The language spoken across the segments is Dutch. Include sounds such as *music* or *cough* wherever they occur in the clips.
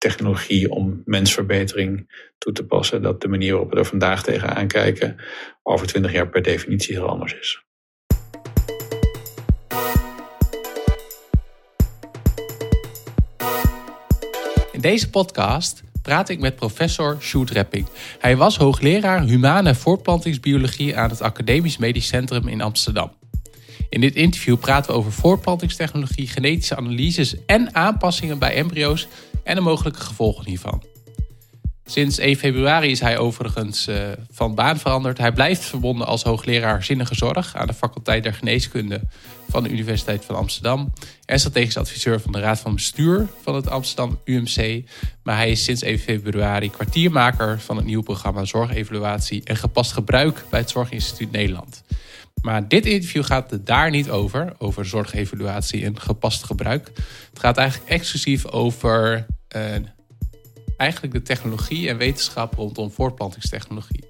technologie om mensverbetering toe te passen, dat de manier waarop we er vandaag tegenaan kijken over twintig jaar per definitie heel anders is. In deze podcast praat ik met professor Sjoerd Repping. Hij was hoogleraar humane voortplantingsbiologie aan het Academisch Medisch Centrum in Amsterdam. In dit interview praten we over voortplantingstechnologie, genetische analyses en aanpassingen bij embryo's en de mogelijke gevolgen hiervan. Sinds 1 februari is hij overigens uh, van baan veranderd. Hij blijft verbonden als hoogleraar zinnige zorg aan de faculteit der geneeskunde van de Universiteit van Amsterdam. En strategisch adviseur van de Raad van Bestuur van het Amsterdam UMC. Maar hij is sinds 1 februari kwartiermaker van het nieuwe programma Zorgevaluatie en gepast gebruik bij het Zorginstituut Nederland. Maar dit interview gaat daar niet over, over zorgevaluatie en gepast gebruik. Het gaat eigenlijk exclusief over uh, eigenlijk de technologie en wetenschap rondom voortplantingstechnologie.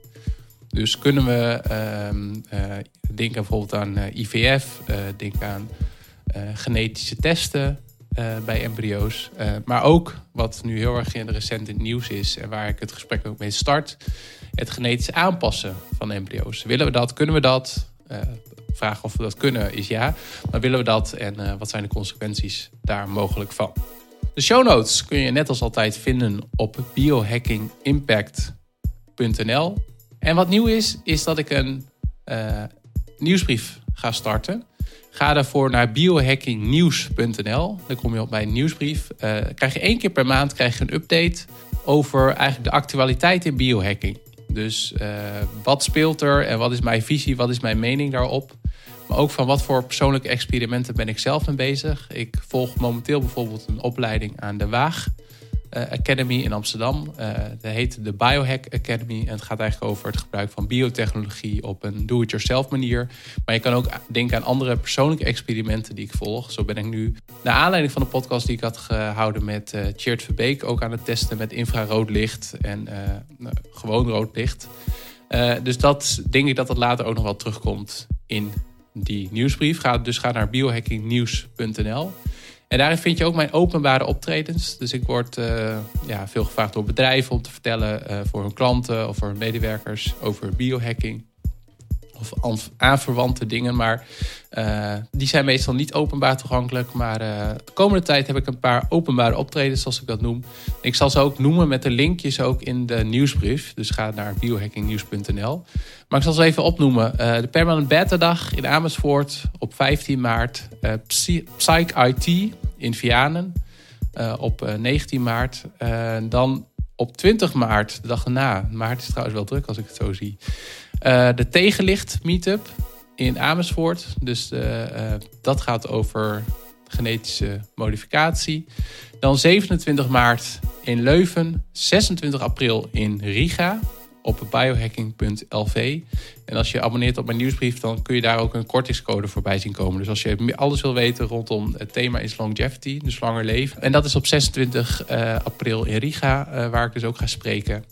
Dus kunnen we uh, denken bijvoorbeeld aan uh, IVF, denk aan genetische testen bij embryo's. maar ook wat nu heel erg in de recent in het nieuws is en waar ik het gesprek ook mee start, het genetisch aanpassen van embryo's. Willen we dat? Kunnen we dat? Vraag of we dat kunnen is ja. Maar willen we dat en wat zijn de consequenties daar mogelijk van? De show notes kun je net als altijd vinden op biohackingimpact.nl. En wat nieuw is, is dat ik een uh, nieuwsbrief ga starten. Ga daarvoor naar biohackingnieuws.nl. Dan kom je op mijn nieuwsbrief. Uh, krijg je één keer per maand krijg je een update over eigenlijk de actualiteit in biohacking. Dus uh, wat speelt er en wat is mijn visie, wat is mijn mening daarop? Maar ook van wat voor persoonlijke experimenten ben ik zelf mee bezig. Ik volg momenteel bijvoorbeeld een opleiding aan de Waag Academy in Amsterdam. Uh, dat heet de Biohack Academy. En het gaat eigenlijk over het gebruik van biotechnologie op een do-it-yourself manier. Maar je kan ook denken aan andere persoonlijke experimenten die ik volg. Zo ben ik nu, naar aanleiding van de podcast die ik had gehouden met uh, Verbeek, ook aan het testen met infrarood licht en nou, gewoon rood licht. dus dat denk ik dat dat later ook nog wel terugkomt in die nieuwsbrief. Ga, dus ga naar biohackingnieuws.nl. En daarin vind je ook mijn openbare optredens. Dus ik word uh, ja, veel gevraagd door bedrijven om te vertellen uh, voor hun klanten of voor hun medewerkers over biohacking of aanverwante dingen. Maar uh, die zijn meestal niet openbaar toegankelijk. Maar uh, de komende tijd heb ik een paar openbare optredens, zoals ik dat noem. Ik zal ze ook noemen met de linkjes ook in de nieuwsbrief. Dus ga naar biohackingnieuws.nl. Maar ik zal ze even opnoemen. Uh, de Permanent Beta Dag in Amersfoort op 15 maart. Psych IT in Vianen op 19 maart. dan op 20 maart, de dag erna. Maart is trouwens wel druk als ik het zo zie. Uh, de Tegenlicht Meetup in Amersfoort. Dus uh, dat gaat over genetische modificatie. Dan 27 maart in Leuven. 26 april in Riga op biohacking.lv. En als je abonneert op mijn nieuwsbrief, dan kun je daar ook een kortingscode voorbij zien komen. Dus als je alles wil weten rondom het thema is longevity, dus langer leven. En dat is op 26 uh, april in Riga, waar ik dus ook ga spreken.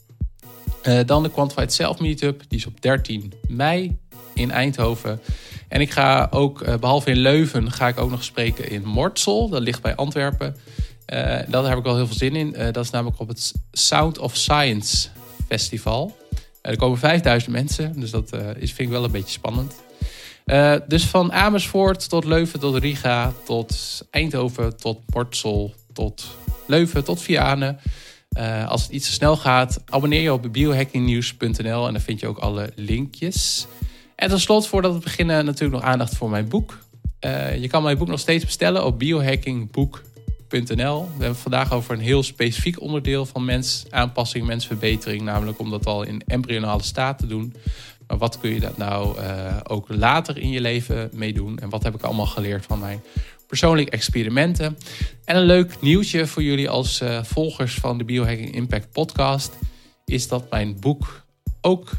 Uh, dan de Quantified Self Meetup, die is op 13 mei in Eindhoven. En ik ga ook, behalve in Leuven, ga ik ook nog spreken in Mortsel. Dat ligt bij Antwerpen. Uh, daar heb ik wel heel veel zin in. Dat is namelijk op het Sound of Science Festival. Er komen 5000 mensen, dus dat is, vind ik wel een beetje spannend. dus van Amersfoort tot Leuven tot Riga, tot Eindhoven, tot Mortsel, tot Leuven, tot Vianen. Als het iets te snel gaat, abonneer je op biohackingnieuws.nl en dan vind je ook alle linkjes. En tot slot, voordat we beginnen, natuurlijk nog aandacht voor mijn boek. je kan mijn boek nog steeds bestellen op biohackingboek.nl we hebben vandaag over een heel specifiek onderdeel van mensaanpassing, mensverbetering. Namelijk om dat al in embryonale staat te doen. Maar wat kun je dat nou uh, ook later in je leven mee doen? En wat heb ik allemaal geleerd van mijn persoonlijke experimenten? En een leuk nieuwtje voor jullie als uh, volgers van de Biohacking Impact podcast... is dat mijn boek ook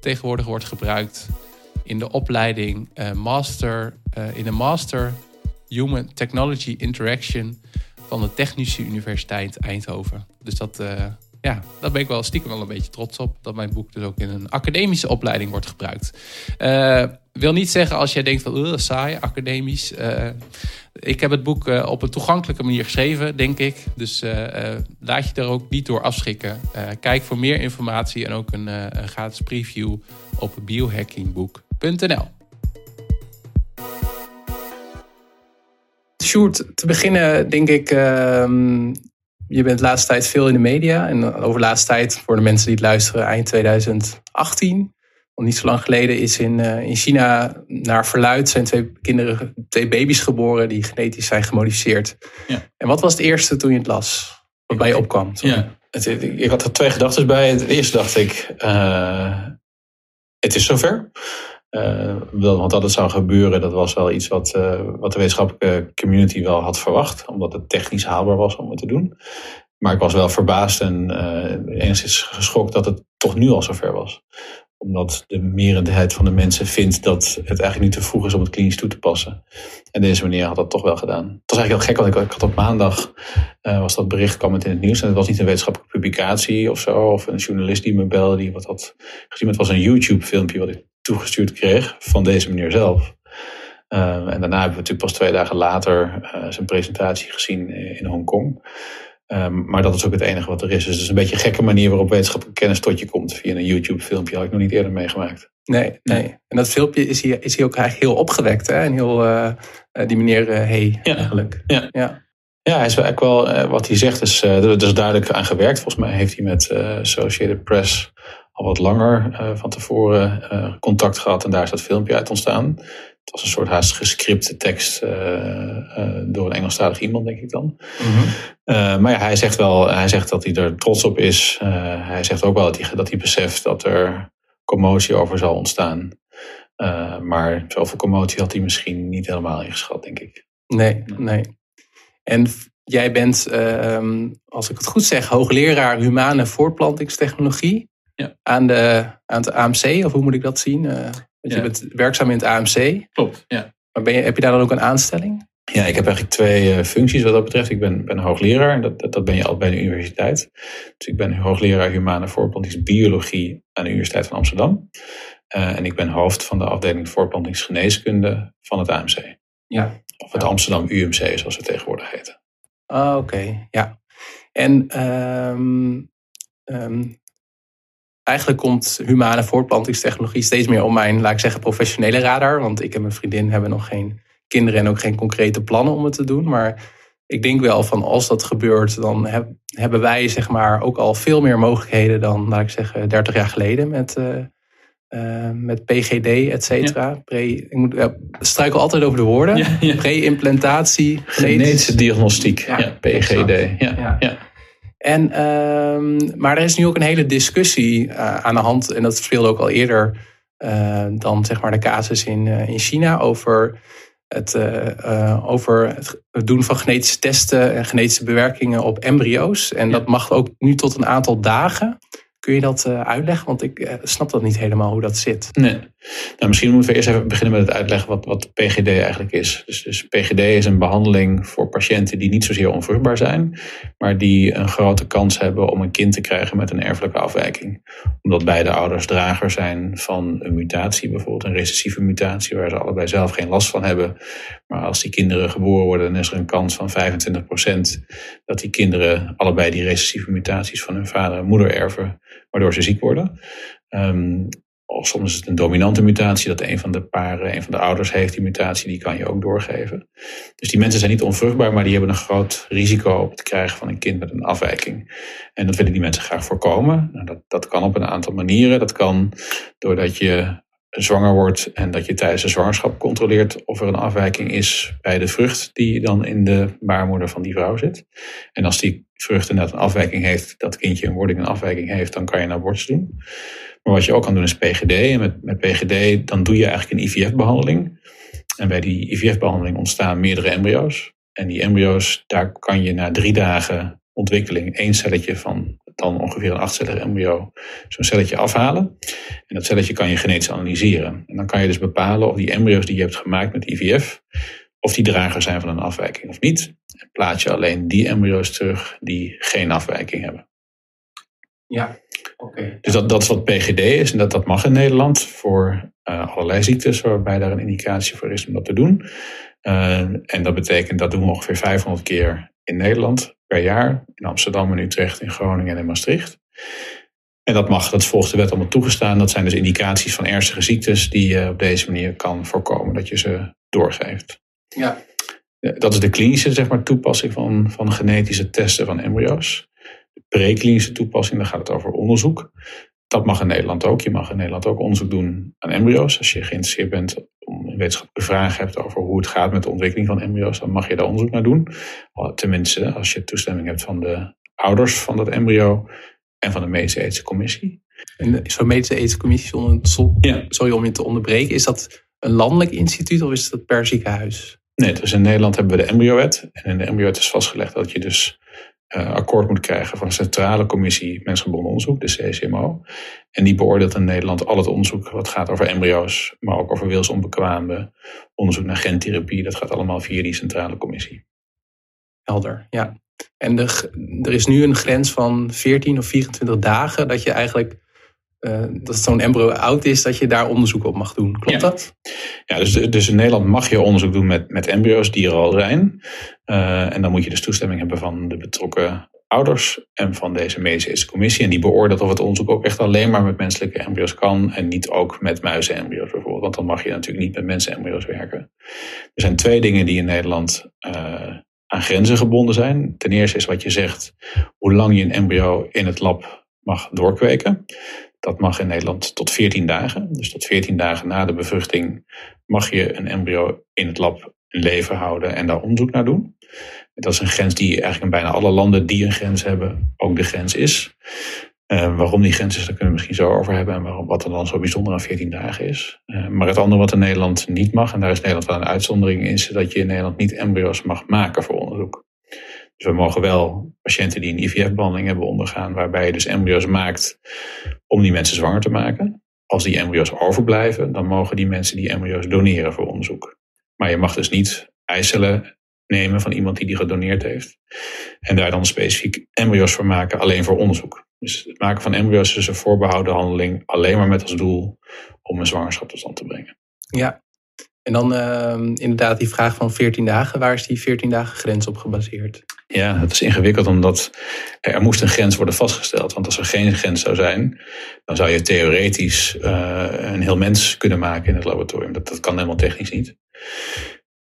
tegenwoordig wordt gebruikt in de opleiding uh, Master... in de Master Human Technology Interaction van de Technische Universiteit Eindhoven. Dus dat ja, daar ben ik wel stiekem wel een beetje trots op. Dat mijn boek dus ook in een academische opleiding wordt gebruikt. Uh, wil niet zeggen als jij denkt van, saai, academisch. Uh, ik heb het boek op een toegankelijke manier geschreven, denk ik. Dus laat je er ook niet door afschrikken. kijk voor meer informatie en ook een, een gratis preview op biohackingboek.nl. Sjoerd, te beginnen denk ik, ehm, je bent de laatste tijd veel in de media. En over de laatste tijd, voor de mensen die het luisteren, eind 2018. Want niet zo lang geleden is in, uh, in China naar verluid zijn twee kinderen, twee baby's geboren die genetisch zijn gemodificeerd. Ja. En wat was het eerste toen je het las? Wat bij je opkwam? Ja, het, ik had er twee gedachten bij. Het eerste dacht ik, uh, het is zover. Uh, want dat het zou gebeuren, dat was wel iets wat, uh, wat de wetenschappelijke community wel had verwacht. Omdat het technisch haalbaar was om het te doen. Maar ik was wel verbaasd en uh, enigszins geschokt dat het toch nu al zover was. Omdat de merendheid van de mensen vindt dat het eigenlijk niet te vroeg is om het klinisch toe te passen. En deze meneer had dat toch wel gedaan. Het was eigenlijk heel gek, want ik, had op maandag was dat bericht kwam het in het nieuws. En het was niet een wetenschappelijke publicatie of zo. Of een journalist die me belde die wat had gezien. Het was een YouTube filmpje wat ik toegestuurd kreeg van deze meneer zelf. Uh, en daarna hebben we natuurlijk pas twee dagen later uh, zijn presentatie gezien in Hongkong. Um, maar dat is ook het enige wat er is. Dus het is een beetje een gekke manier waarop wetenschappelijke kennis tot je komt via een YouTube-filmpje. Had ik nog niet eerder meegemaakt. Nee, nee. En dat filmpje is hier, is hier ook eigenlijk heel opgewekt. Hè? En heel, uh, die meneer Hey ja. eigenlijk. Ja. ja. Ja, hij is eigenlijk wel, wat hij zegt, is, er is duidelijk aan gewerkt. Volgens mij heeft hij met Associated Press al wat langer uh, van tevoren uh, contact gehad en daar is dat filmpje uit ontstaan. Het was een soort haast gescripte tekst uh, door een Engelstalig iemand, denk ik dan. Mm -hmm. maar ja, hij zegt wel hij zegt dat hij er trots op is. hij zegt ook wel dat hij, dat hij beseft dat er commotie over zal ontstaan. maar zoveel commotie had hij misschien niet helemaal ingeschat, denk ik. Nee, nee. En jij bent, ehm, als ik het goed zeg, hoogleraar humane voortplantingstechnologie ja. aan, de, aan het AMC, of hoe moet ik dat zien? Uh, want je bent werkzaam in het AMC. Klopt, ja. Maar ben je, heb je daar dan ook een aanstelling? Ja, ik heb eigenlijk twee uh, functies wat dat betreft. Ik ben, ben hoogleraar, en dat, dat ben je al bij de universiteit. Dus ik ben hoogleraar humane voorplantingsbiologie aan de Universiteit van Amsterdam. Uh, en ik ben hoofd van de afdeling voorplantingsgeneeskunde van het AMC. Ja. Of het Amsterdam UMC, zoals we tegenwoordig heten. Ah, oké, ja. En um, um, eigenlijk komt humane voortplantingstechnologie steeds meer op mijn, laat ik zeggen, professionele radar. Want ik en mijn vriendin hebben nog geen kinderen en ook geen concrete plannen om het te doen. Maar ik denk wel van als dat gebeurt, dan hebben wij zeg maar ook al veel meer mogelijkheden dan, laat ik zeggen, 30 jaar geleden met, uh, uh, met PGD, et cetera. Ja. ik moet, uh, struikel altijd over de woorden. Ja, ja. Pre-implantatie. Genetische diagnostiek, ja, PGD. ja. En, uh, maar er is nu ook een hele discussie uh, aan de hand. En dat speelde ook al eerder uh, dan zeg maar de casus in, uh, in China over het, over het doen van genetische testen en genetische bewerkingen op embryo's. En dat mag ook nu tot een aantal dagen. Kun je dat uh, uitleggen? Want ik uh, snap dat niet helemaal hoe dat zit. Nee. Nou, misschien moeten we eerst even beginnen met het uitleggen wat, wat PGD eigenlijk is. Dus, dus PGD is een behandeling voor patiënten die niet zozeer onvruchtbaar zijn, maar die een grote kans hebben om een kind te krijgen met een erfelijke afwijking. Omdat beide ouders drager zijn van een mutatie, bijvoorbeeld een recessieve mutatie, waar ze allebei zelf geen last van hebben. Maar als die kinderen geboren worden, dan is er een kans van 25% dat die kinderen allebei die recessieve mutaties van hun vader en moeder erven waardoor ze ziek worden. Um, of soms is het een dominante mutatie, dat een van de paren, een van de ouders heeft die mutatie, die kan je ook doorgeven. Dus die mensen zijn niet onvruchtbaar, maar die hebben een groot risico op het krijgen van een kind met een afwijking. En dat willen die mensen graag voorkomen. Nou, dat, dat kan op een aantal manieren. Dat kan doordat je zwanger wordt en dat je tijdens de zwangerschap controleert of er een afwijking is bij de vrucht die dan in de baarmoeder van die vrouw zit. En als die vrucht inderdaad een afwijking heeft, dat kindje een wording een afwijking heeft, dan kan je een abortus doen. Maar wat je ook kan doen is PGD. En met, met PGD dan doe je eigenlijk een IVF-behandeling. En bij die IVF-behandeling ontstaan meerdere embryo's. En die embryo's, daar kan je na drie dagen ontwikkeling één celletje van dan ongeveer een achtcellig embryo zo'n celletje afhalen. En dat celletje kan je genetisch analyseren. En dan kan je dus bepalen of die embryo's die je hebt gemaakt met IVF, of die drager zijn van een afwijking of niet. En plaats je alleen die embryo's terug die geen afwijking hebben. Ja, oké. Dus dat, dat is wat PGD is en dat, dat mag in Nederland voor uh, allerlei ziektes waarbij daar een indicatie voor is om dat te doen. Uh, en dat betekent dat doen we ongeveer 500 keer in Nederland per jaar. In Amsterdam en Utrecht, in Groningen en in Maastricht. En dat mag, dat volgt de wet allemaal toegestaan. Dat zijn dus indicaties van ernstige ziektes die je op deze manier kan voorkomen dat je ze doorgeeft. Ja. Dat is de klinische zeg maar, toepassing van, van genetische testen van embryo's. De preklinische toepassing, daar gaat het over onderzoek. Dat mag in Nederland ook. Je mag in Nederland ook onderzoek doen aan embryo's. Als je geïnteresseerd bent wetenschappelijke vraag hebt over hoe het gaat met de ontwikkeling van embryo's, dan mag je daar onderzoek naar doen. Tenminste, als je toestemming hebt van de ouders van dat embryo en van de medische ethische commissie. En zo'n medische ethische commissie, ja. sorry om je te onderbreken, is dat een landelijk instituut of is dat per ziekenhuis? Nee, dus in Nederland hebben we de embryowet. En in de embryowet is vastgelegd dat je dus uh, akkoord moet krijgen van een centrale commissie mensgebonden onderzoek, de CCMO. En die beoordeelt in Nederland al het onderzoek wat gaat over embryo's, maar ook over wilsonbekwaamde, onderzoek naar gentherapie. Dat gaat allemaal via die centrale commissie. Helder, ja. En de, er is nu een grens van 14 of 24 dagen dat je eigenlijk uh, dat zo'n embryo oud is, dat je daar onderzoek op mag doen. Klopt dat? Ja, dus, dus in Nederland mag je onderzoek doen met, met embryo's die er al zijn. Uh, en dan moet je dus toestemming hebben van de betrokken ouders en van deze medische commissie. En die beoordeelt of het onderzoek ook echt alleen maar met menselijke embryo's kan en niet ook met muizenembryo's bijvoorbeeld. Want dan mag je natuurlijk niet met mensenembryo's werken. Er zijn twee dingen die in Nederland uh, aan grenzen gebonden zijn. Ten eerste is wat je zegt, hoe lang je een embryo in het lab mag doorkweken. Dat mag in Nederland tot 14 dagen. Dus tot 14 dagen na de bevruchting mag je een embryo in het lab in leven houden en daar onderzoek naar doen. Dat is een grens die eigenlijk in bijna alle landen die een grens hebben ook de grens is. Uh, waarom die grens is, daar kunnen we misschien zo over hebben. En waarom, wat er dan zo bijzonder aan 14 dagen is. Uh, maar het andere wat in Nederland niet mag, en daar is Nederland wel een uitzondering, is dat je in Nederland niet embryo's mag maken voor onderzoek. Dus we mogen wel patiënten die een IVF-behandeling hebben ondergaan, waarbij je dus embryo's maakt om die mensen zwanger te maken. Als die embryo's overblijven, dan mogen die mensen die embryo's doneren voor onderzoek. Maar je mag dus niet eicellen nemen van iemand die die gedoneerd heeft. En daar dan specifiek embryo's voor maken, alleen voor onderzoek. Dus het maken van embryo's is een voorbehouden handeling, alleen maar met als doel om een zwangerschap tot stand te brengen. Ja, en dan uh, inderdaad die vraag van 14 dagen. Waar is die 14 dagen grens op gebaseerd? Ja, dat is ingewikkeld omdat er moest een grens worden vastgesteld. Want als er geen grens zou zijn, dan zou je theoretisch uh, een heel mens kunnen maken in het laboratorium. Dat, dat kan helemaal technisch niet.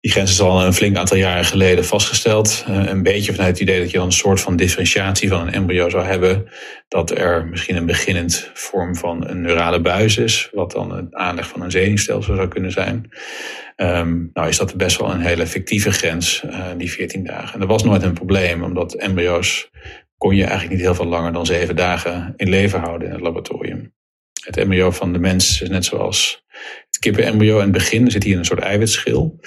Die grens is al een flink aantal jaren geleden vastgesteld. Uh, een beetje vanuit het idee dat je dan een soort van differentiatie van een embryo zou hebben. Dat er misschien een beginnend vorm van een neurale buis is, wat dan het aanleg van een zenuwstelsel zou kunnen zijn. Um, nou is dat best wel een hele fictieve grens, uh, die 14 dagen. En dat was nooit een probleem, omdat embryo's kon je eigenlijk niet heel veel langer dan zeven dagen in leven houden in het laboratorium. Het embryo van de mens is net zoals het kippenembryo. In het begin zit hier een soort eiwitschil.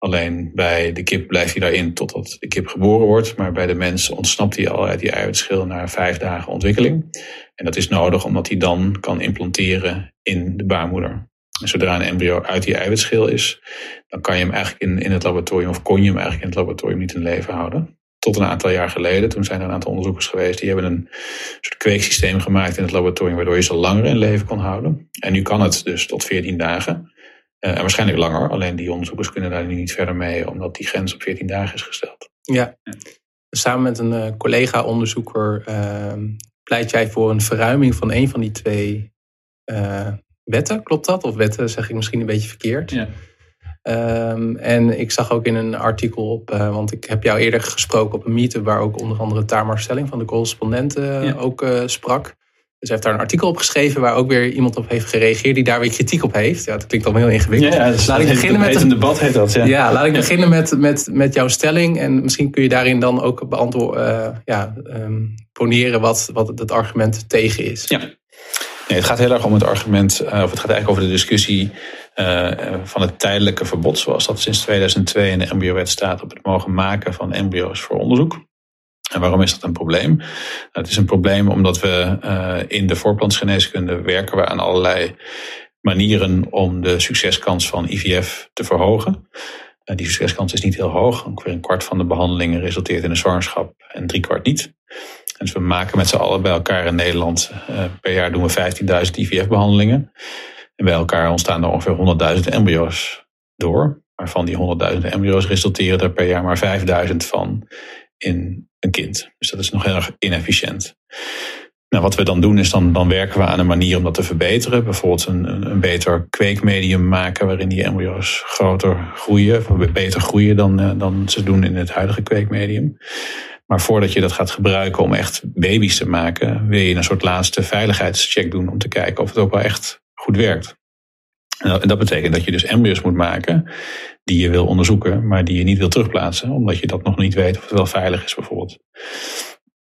Alleen bij de kip blijft hij daarin totdat de kip geboren wordt. Maar bij de mens ontsnapt hij al uit die eiwitschil na vijf dagen ontwikkeling. En dat is nodig omdat hij dan kan implanteren in de baarmoeder. En zodra een embryo uit die eiwitschil is, dan kan je hem eigenlijk in, in het laboratorium, of kon je hem eigenlijk in het laboratorium niet in leven houden. Tot een aantal jaar geleden, toen zijn er een aantal onderzoekers geweest, die hebben een soort kweeksysteem gemaakt in het laboratorium, waardoor je ze langer in leven kon houden. En nu kan het dus tot 14 dagen. Uh, en waarschijnlijk langer, alleen die onderzoekers kunnen daar nu niet verder mee, omdat die grens op 14 dagen is gesteld. Ja, samen met een uh, collega-onderzoeker uh, pleit jij voor een verruiming van een van die twee wetten, klopt dat? Of wetten zeg ik misschien een beetje verkeerd. Ja. Um, en ik zag ook in een artikel op, uh, want ik heb jou eerder gesproken op een meetup waar ook onder andere Tamar Stelling van de correspondenten ja. ook uh, sprak. Dus hij heeft daar een artikel op geschreven waar ook weer iemand op heeft gereageerd die daar weer kritiek op heeft. Ja, dat klinkt allemaal heel ingewikkeld. Ja, dus laat ik beginnen met een debat heet dat. Ja, ja laat ik beginnen met, met, met jouw stelling en misschien kun je daarin dan ook beantwoorden, uh, ja, um, poneren wat, wat het argument tegen is. Ja. Nee, het gaat heel erg om het argument, uh, of het gaat eigenlijk over de discussie uh, van het tijdelijke verbod, zoals dat sinds 2002 in de embryo-wet staat, op het mogen maken van embryo's voor onderzoek. En waarom is dat een probleem? Het is een probleem omdat we uh, in de voorplantsgeneeskunde werken we aan allerlei manieren om de succeskans van IVF te verhogen. Die succeskans is niet heel hoog. Ongeveer een kwart van de behandelingen resulteert in een zwangerschap en drie kwart niet. Dus we maken met z'n allen bij elkaar in Nederland, uh, per jaar doen we 15.000 IVF-behandelingen. En bij elkaar ontstaan er ongeveer 100.000 embryo's door. Maar van die 100.000 embryo's resulteren er per jaar maar 5.000 van in een kind. Dus dat is nog heel erg inefficiënt. Nou, wat we dan doen is dan, dan werken we aan een manier om dat te verbeteren. Bijvoorbeeld een, een beter kweekmedium maken waarin die embryo's groter groeien, of beter groeien dan, eh, dan ze doen in het huidige kweekmedium. Maar voordat je dat gaat gebruiken om echt baby's te maken, wil je een soort laatste veiligheidscheck doen om te kijken of het ook wel echt goed werkt. En dat betekent dat je dus embryo's moet maken die je wil onderzoeken, maar die je niet wil terugplaatsen, omdat je dat nog niet weet of het wel veilig is bijvoorbeeld.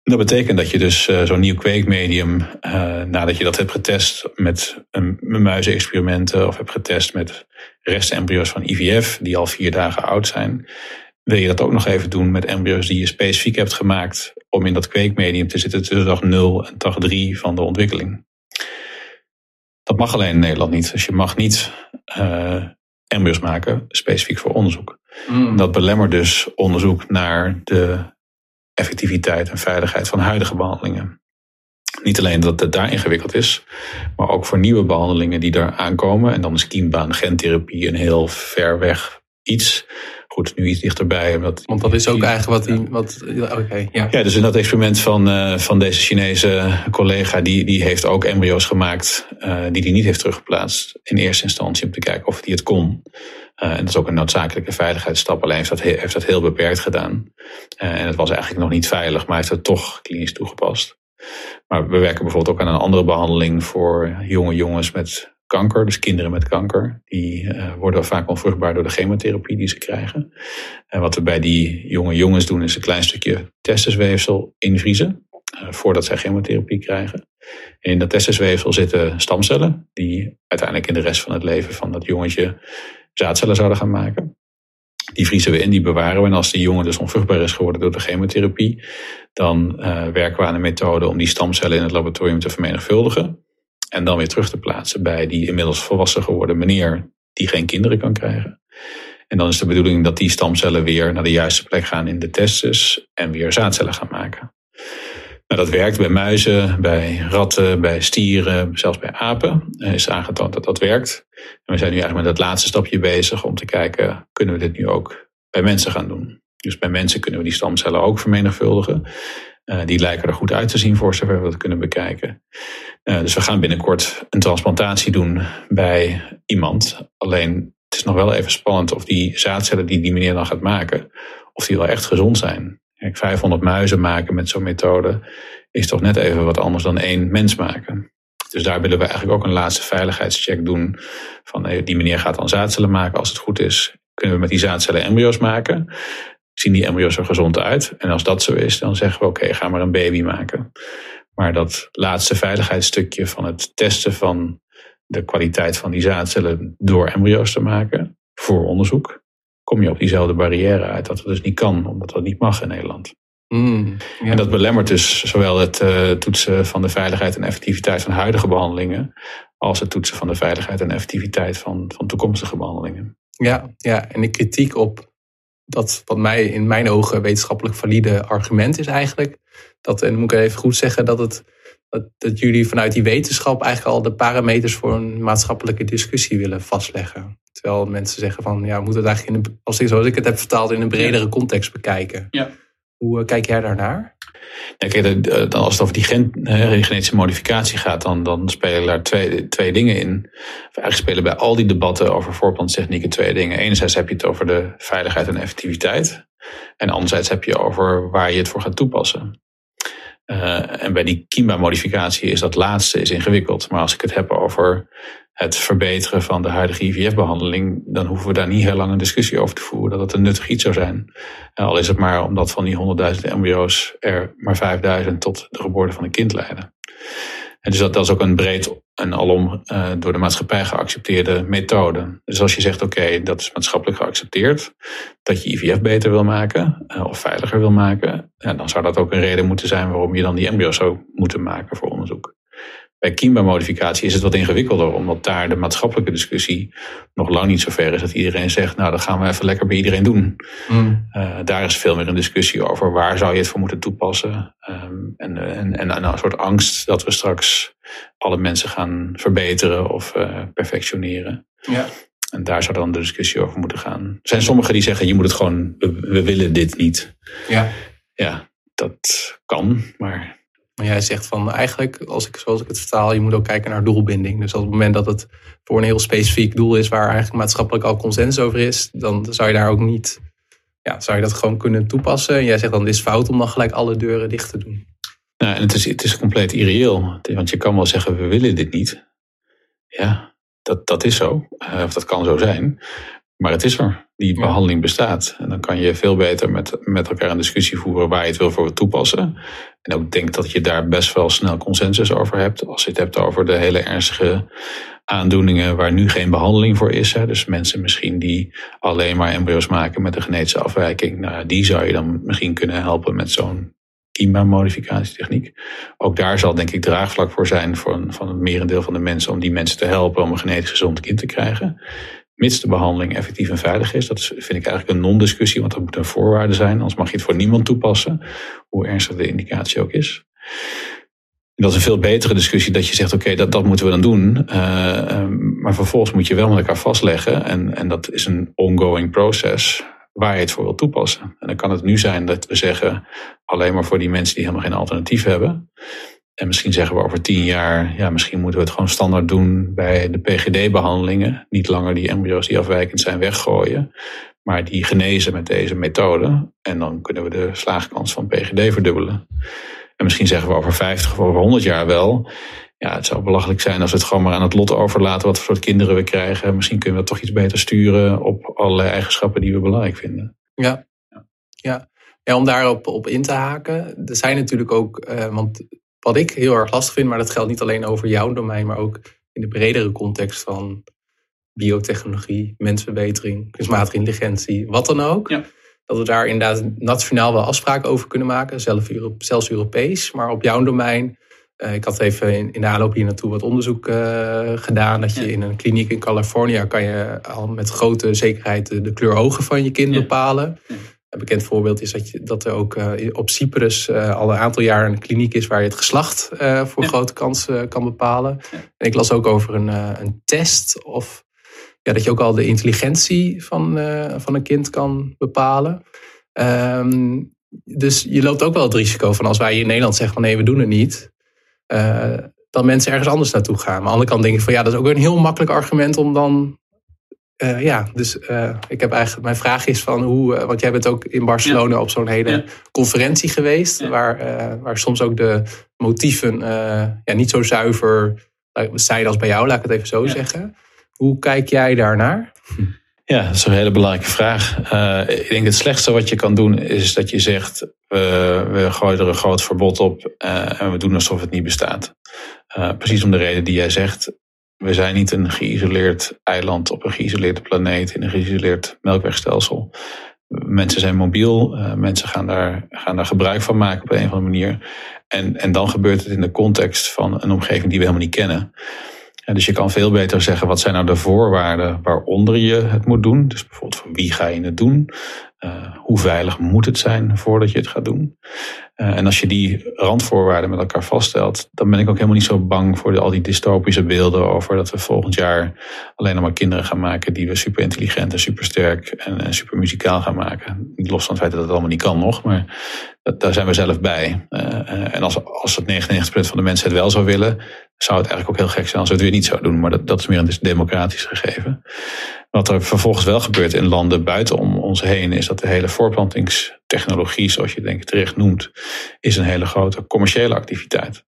Dat betekent dat je dus uh, zo'n nieuw kweekmedium, uh, nadat je dat hebt getest met een, muizenexperimenten of hebt getest met restembryo's van IVF die al vier dagen oud zijn, wil je dat ook nog even doen met embryo's die je specifiek hebt gemaakt om in dat kweekmedium te zitten tussen dag 0 en dag 3 van de ontwikkeling. Dat mag alleen in Nederland niet. Dus je mag niet uh, embryo's maken specifiek voor onderzoek. Mm. Dat belemmert dus onderzoek naar de effectiviteit en veiligheid van huidige behandelingen. Niet alleen dat het daar ingewikkeld is, maar ook voor nieuwe behandelingen die daar aankomen. En dan is kiembaan gentherapie een heel ver weg iets. Goed, nu iets dichterbij. Omdat Want dat is ook eigenlijk wat... Die, wat Oké, ja. ja, dus in dat experiment van, uh, van deze Chinese collega... die, die heeft ook embryo's gemaakt uh, die hij niet heeft teruggeplaatst... in eerste instantie om te kijken of hij het kon. Uh, en dat is ook een noodzakelijke veiligheidsstap. Alleen heeft dat, heeft dat heel beperkt gedaan. en het was eigenlijk nog niet veilig, maar heeft het toch klinisch toegepast. Maar we werken bijvoorbeeld ook aan een andere behandeling... voor jonge jongens met kanker, dus kinderen met kanker, die uh, worden vaak onvruchtbaar door de chemotherapie die ze krijgen. En wat we bij die jonge jongens doen, is een klein stukje testisweefsel invriezen, uh, voordat zij chemotherapie krijgen. En in dat testisweefsel zitten stamcellen, die uiteindelijk in de rest van het leven van dat jongetje zaadcellen zouden gaan maken. Die vriezen we in, die bewaren we. En als die jongen dus onvruchtbaar is geworden door de chemotherapie, dan uh, werken we aan een methode om die stamcellen in het laboratorium te vermenigvuldigen. En dan weer terug te plaatsen bij die inmiddels volwassen geworden meneer die geen kinderen kan krijgen. En dan is de bedoeling dat die stamcellen weer naar de juiste plek gaan in de testes en weer zaadcellen gaan maken. Nou, dat werkt bij muizen, bij ratten, bij stieren, zelfs bij apen. Er is aangetoond dat dat werkt. En we zijn nu eigenlijk met dat laatste stapje bezig om te kijken, kunnen we dit nu ook bij mensen gaan doen? Dus bij mensen kunnen we die stamcellen ook vermenigvuldigen. Uh, die lijken er goed uit te zien voor zover we dat kunnen bekijken. Uh, dus we gaan binnenkort een transplantatie doen bij iemand. Alleen het is nog wel even spannend of die zaadcellen die die meneer dan gaat maken, of die wel echt gezond zijn. Kijk, 500 muizen maken met zo'n methode is toch net even wat anders dan één mens maken. Dus daar willen we eigenlijk ook een laatste veiligheidscheck doen. Van die meneer gaat dan zaadcellen maken als het goed is. Kunnen we met die zaadcellen embryo's maken? Zien die embryo's er gezond uit. En als dat zo is, dan zeggen we oké, ga maar een baby maken. Maar dat laatste veiligheidsstukje van het testen van de kwaliteit van die zaadcellen door embryo's te maken voor onderzoek, kom je op diezelfde barrière uit dat het dus niet kan, omdat dat niet mag in Nederland. Mm, ja. En dat belemmert dus zowel het uh, toetsen van de veiligheid en effectiviteit van huidige behandelingen, als het toetsen van de veiligheid en effectiviteit van, van toekomstige behandelingen. Ja, ja, en de kritiek op dat wat mij in mijn ogen wetenschappelijk valide argument is eigenlijk. Dat, en dan moet ik even goed zeggen, dat, het, dat, dat jullie vanuit die wetenschap eigenlijk al de parameters voor een maatschappelijke discussie willen vastleggen. Terwijl mensen zeggen van ja, we moeten het eigenlijk in als ik, zoals ik het heb vertaald in een bredere context bekijken. Ja. Hoe eh, kijk jij daarnaar? Kijk, als het over die gen, genetische modificatie gaat, dan, dan spelen daar twee, twee dingen in. Eigenlijk spelen bij al die debatten over voorplantstechnieken twee dingen. Enerzijds heb je het over de veiligheid en effectiviteit. En anderzijds heb je over waar je het voor gaat toepassen. Uh, en bij die kiemba-modificatie is dat laatste is ingewikkeld. Maar als ik het heb over het verbeteren van de huidige IVF-behandeling, dan hoeven we daar niet heel lang een discussie over te voeren dat het een nuttig iets zou zijn. Al is het maar omdat van die 100.000 embryo's er maar 5.000 tot de geboorte van een kind leiden. En dus dat, dat is ook een breed en alom uh, door de maatschappij geaccepteerde methode. Dus als je zegt, oké, dat is maatschappelijk geaccepteerd, dat je IVF beter wil maken uh, of veiliger wil maken, dan zou dat ook een reden moeten zijn waarom je dan die embryo's zou moeten maken voor onderzoek. Bij kiembouwmodificatie is het wat ingewikkelder, omdat daar de maatschappelijke discussie nog lang niet zo ver is dat iedereen zegt, nou dat gaan we even lekker bij iedereen doen. Mm. Uh, daar is veel meer een discussie over waar zou je het voor moeten toepassen. Um, en, en, en, een soort angst dat we straks alle mensen gaan verbeteren of uh, perfectioneren. Ja. En daar zou dan de discussie over moeten gaan. Er zijn sommigen die zeggen, je moet het gewoon, we, we willen dit niet. Ja. Ja, dat kan, maar maar jij zegt van eigenlijk, als ik, zoals ik het vertaal, je moet ook kijken naar doelbinding. Dus op het moment dat het voor een heel specifiek doel is waar eigenlijk maatschappelijk al consensus over is, dan zou je daar ook niet, ja, zou je dat gewoon kunnen toepassen. En jij zegt dan, dit is fout om dan gelijk alle deuren dicht te doen. Nou, en het is, het is compleet irreëel. Want je kan wel zeggen, we willen dit niet. Ja, dat, dat is zo. Uh, of dat kan zo zijn. Maar het is er. Die behandeling bestaat. En dan kan je veel beter met, met elkaar een discussie voeren waar je het wil voor toepassen. En ook denk dat je daar best wel snel consensus over hebt. Als je het hebt over de hele ernstige aandoeningen waar nu geen behandeling voor is. Hè. Dus mensen misschien die alleen maar embryo's maken met een genetische afwijking. Nou, die zou je dan misschien kunnen helpen met zo'n kiema-modificatietechniek. Ook daar zal denk ik draagvlak voor zijn van, van het merendeel van de mensen om die mensen te helpen om een genetisch gezond kind te krijgen mits de behandeling effectief en veilig is. Dat vind ik eigenlijk een non-discussie, want dat moet een voorwaarde zijn. Anders mag je het voor niemand toepassen, hoe ernstig de indicatie ook is. En dat is een veel betere discussie dat je zegt, oké, dat, dat moeten we dan doen. Uh, maar vervolgens moet je wel met elkaar vastleggen. En, en dat is een ongoing proces waar je het voor wil toepassen. En dan kan het nu zijn dat we zeggen, alleen maar voor die mensen die helemaal geen alternatief hebben. En misschien zeggen we over tien jaar, ja, misschien moeten we het gewoon standaard doen bij de PGD-behandelingen. Niet langer die embryo's die afwijkend zijn weggooien, maar die genezen met deze methode. En dan kunnen we de slaagkans van PGD verdubbelen. En misschien zeggen we over 50 of over 100 jaar wel. Ja, het zou belachelijk zijn als we het gewoon maar aan het lot overlaten wat voor soort kinderen we krijgen. Misschien kunnen we toch iets beter sturen op allerlei eigenschappen die we belangrijk vinden. Ja, ja. ja om daarop op in te haken. Er zijn natuurlijk ook, uh, want wat ik heel erg lastig vind, maar dat geldt niet alleen over jouw domein, maar ook in de bredere context van biotechnologie, mensverbetering, kunstmatige intelligentie, wat dan ook. Ja. Dat we daar inderdaad nationaal wel afspraken over kunnen maken, zelfs Europees. Maar op jouw domein, uh, ik had even in, in de aanloop hier naartoe wat onderzoek uh, gedaan. Dat je ja. in een kliniek in Californië kan je al met grote zekerheid de, de kleur ogen van je kind Ja. bepalen. Een bekend voorbeeld is dat, je, dat er ook uh, op Cyprus uh, al een aantal jaar een kliniek is waar je het geslacht uh, voor Ja. grote kans kan bepalen. Ja. En ik las ook over een, een test of ja, dat je ook al de intelligentie van, van een kind kan bepalen. Um, dus je loopt ook wel het risico van als wij hier in Nederland zeggen van nee, we doen het niet. dat mensen ergens anders naartoe gaan. Maar aan de andere kant denk ik van ja, dat is ook een heel makkelijk argument om dan uh, ja, dus uh, ik heb eigenlijk mijn vraag is van hoe, uh, want jij bent ook in Barcelona ja. op zo'n hele ja. conferentie geweest, ja. waar, waar soms ook de motieven ja, niet zo zuiver zijn als bij jou, laat ik het even zo zeggen. Hoe kijk jij daarnaar? *laughs* Ja, dat is een hele belangrijke vraag. ik denk het slechtste wat je kan doen is dat je zegt, we gooien er een groot verbod op en we doen alsof het niet bestaat. precies om de reden die jij zegt, we zijn niet een geïsoleerd eiland op een geïsoleerde planeet in een geïsoleerd melkwegstelsel. Mensen zijn mobiel, uh, mensen gaan daar, gaan daar gebruik van maken op een of andere manier. En, en dan gebeurt het in de context van een omgeving die we helemaal niet kennen. Dus je kan veel beter zeggen, wat zijn nou de voorwaarden waaronder je het moet doen? Dus bijvoorbeeld van wie ga je het doen? Uh, hoe veilig moet het zijn voordat je het gaat doen? Uh, en als je die randvoorwaarden met elkaar vaststelt, dan ben ik ook helemaal niet zo bang voor al die dystopische beelden over dat we volgend jaar alleen nog maar kinderen gaan maken die we super intelligent en super sterk en, en super muzikaal gaan maken. Los van het feit dat het allemaal niet kan nog, maar daar zijn we zelf bij. Uh, en als, als het 99% van de mensen het wel zou willen, zou het eigenlijk ook heel gek zijn als we het weer niet zouden doen. Maar dat, dat is meer een democratisch gegeven. Wat er vervolgens wel gebeurt in landen buiten om ons heen, is dat de hele voorplantingstechnologie, zoals je denk ik terecht noemt, is een hele grote commerciële activiteit.